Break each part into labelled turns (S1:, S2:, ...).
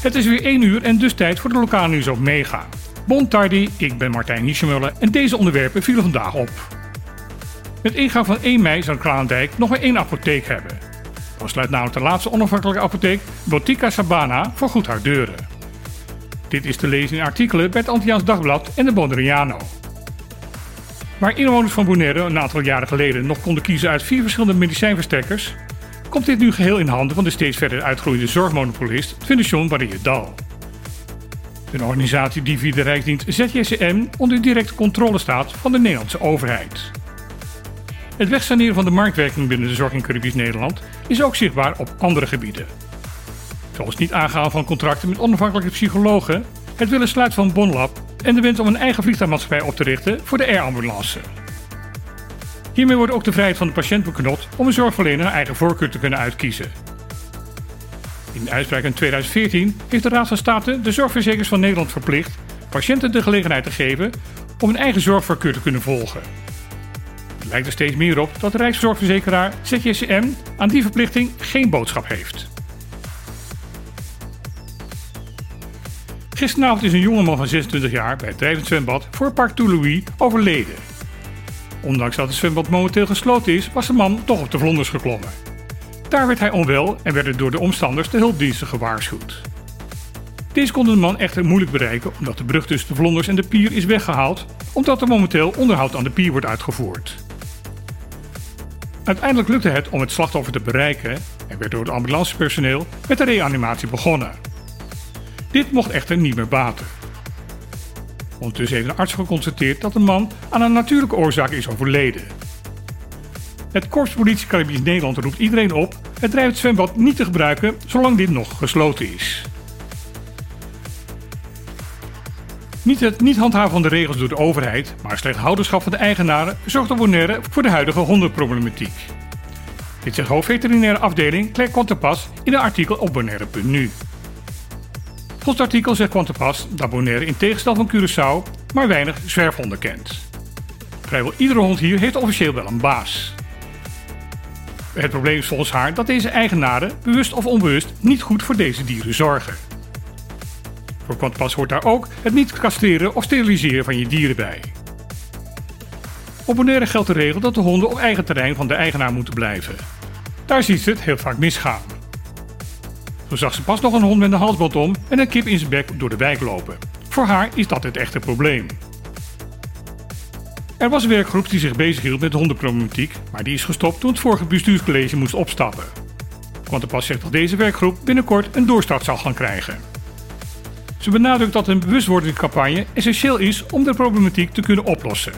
S1: Het is weer 1 uur en dus tijd voor de lokale nieuws op Mega. Bon tardi, ik ben Martijn Niesemuller en deze onderwerpen vielen vandaag op. Met ingang van 1 mei zal Klanendijk nog maar één apotheek hebben. Dan sluit namelijk de laatste onafhankelijke apotheek, Botica Sabana, voor goed haar deuren. Dit is te lezen in artikelen bij het Antiaans Dagblad en de Bonaireano. Waar inwoners van Bonaire een aantal jaren geleden nog konden kiezen uit vier verschillende medicijnverstrekkers, komt dit nu geheel in handen van de steeds verder uitgroeiende zorgmonopolist Fondation Barrière Dal. Een organisatie die via de Rijksdienst ZJCM onder directe controle staat van de Nederlandse overheid. Het wegsaneren van de marktwerking binnen de zorg in Caribisch Nederland is ook zichtbaar op andere gebieden. Zoals niet aangaan van contracten met onafhankelijke psychologen, het willen sluiten van Bonlab en de wens om een eigen vliegtuigmaatschappij op te richten voor de airambulance. Hiermee wordt ook de vrijheid van de patiënt beknot om een zorgverlener een eigen voorkeur te kunnen uitkiezen. In de uitspraak in 2014 heeft de Raad van State de zorgverzekers van Nederland verplicht patiënten de gelegenheid te geven om een eigen zorgvoorkeur te kunnen volgen. Het lijkt er steeds meer op dat de Rijkszorgverzekeraar ZJCM aan die verplichting geen boodschap heeft. Gisteravond is een jongeman van 26 jaar bij het drijvend zwembad voor Park Toulouse overleden. Ondanks dat het zwembad momenteel gesloten is, was de man toch op de vlonders geklommen. Daar werd hij onwel en werden door de omstanders de hulpdiensten gewaarschuwd. Deze konden de man echter moeilijk bereiken omdat de brug tussen de vlonders en de pier is weggehaald, omdat er momenteel onderhoud aan de pier wordt uitgevoerd. Uiteindelijk lukte het om het slachtoffer te bereiken en werd door het ambulancepersoneel met de reanimatie begonnen. Dit mocht echter niet meer baten. Ondertussen heeft een arts geconstateerd dat de man aan een natuurlijke oorzaak is overleden. Het Korps Politie Caribisch Nederland roept iedereen op het drijvend zwembad niet te gebruiken zolang dit nog gesloten is. Niet het niet handhaven van de regels door de overheid, maar slecht houderschap van de eigenaren zorgt op Bonaire voor de huidige hondenproblematiek. Dit zegt hoofdveterinaire afdeling Claire Quantepas in een artikel op Bonaire.nu. Volgens het artikel zegt Quantepas dat Bonaire in tegenstelling van Curaçao maar weinig zwerfhonden kent. Vrijwel iedere hond hier heeft officieel wel een baas. Het probleem is volgens haar dat deze eigenaren, bewust of onbewust, niet goed voor deze dieren zorgen. Voor Quantepas hoort daar ook het niet castreren of steriliseren van je dieren bij. Op Bonaire geldt de regel dat de honden op eigen terrein van de eigenaar moeten blijven. Daar ziet ze het heel vaak misgaan. Zo zag ze pas nog een hond met een halsband om en een kip in zijn bek door de wijk lopen. Voor haar is dat het echte probleem. Er was een werkgroep die zich bezighield met de hondenproblematiek, maar die is gestopt toen het vorige bestuurscollege moest opstappen. Want de pas zegt dat deze werkgroep binnenkort een doorstart zal gaan krijgen. Ze benadrukt dat een bewustwordingscampagne essentieel is om de problematiek te kunnen oplossen.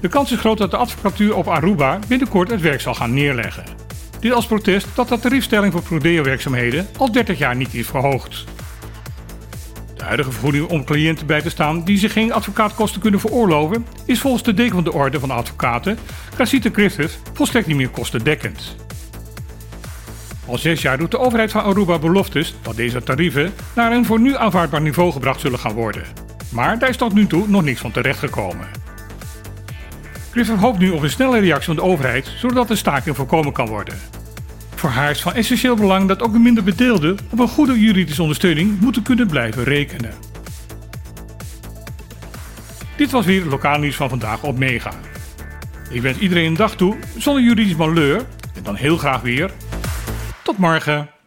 S1: De kans is groot dat de advocatuur op Aruba binnenkort het werk zal gaan neerleggen. Dit als protest dat de tariefstelling voor prodeo-werkzaamheden al 30 jaar niet is verhoogd. De huidige vergoeding om cliënten bij te staan die zich geen advocaatkosten kunnen veroorloven, is volgens de deken van de Orde van Advocaten, Casita Griffith, volstrekt niet meer kostendekkend. Al zes jaar doet de overheid van Aruba beloftes dat deze tarieven naar een voor nu aanvaardbaar niveau gebracht zullen gaan worden. Maar daar is tot nu toe nog niks van terechtgekomen. Griffith hoopt nu op een snelle reactie van de overheid, zodat de staking voorkomen kan worden. Voor haar is van essentieel belang dat ook de minder bedeelden op een goede juridische ondersteuning moeten kunnen blijven rekenen. Dit was weer het lokaal nieuws van vandaag op Mega. Ik wens iedereen een dag toe zonder juridisch malheur en dan heel graag weer. Tot morgen.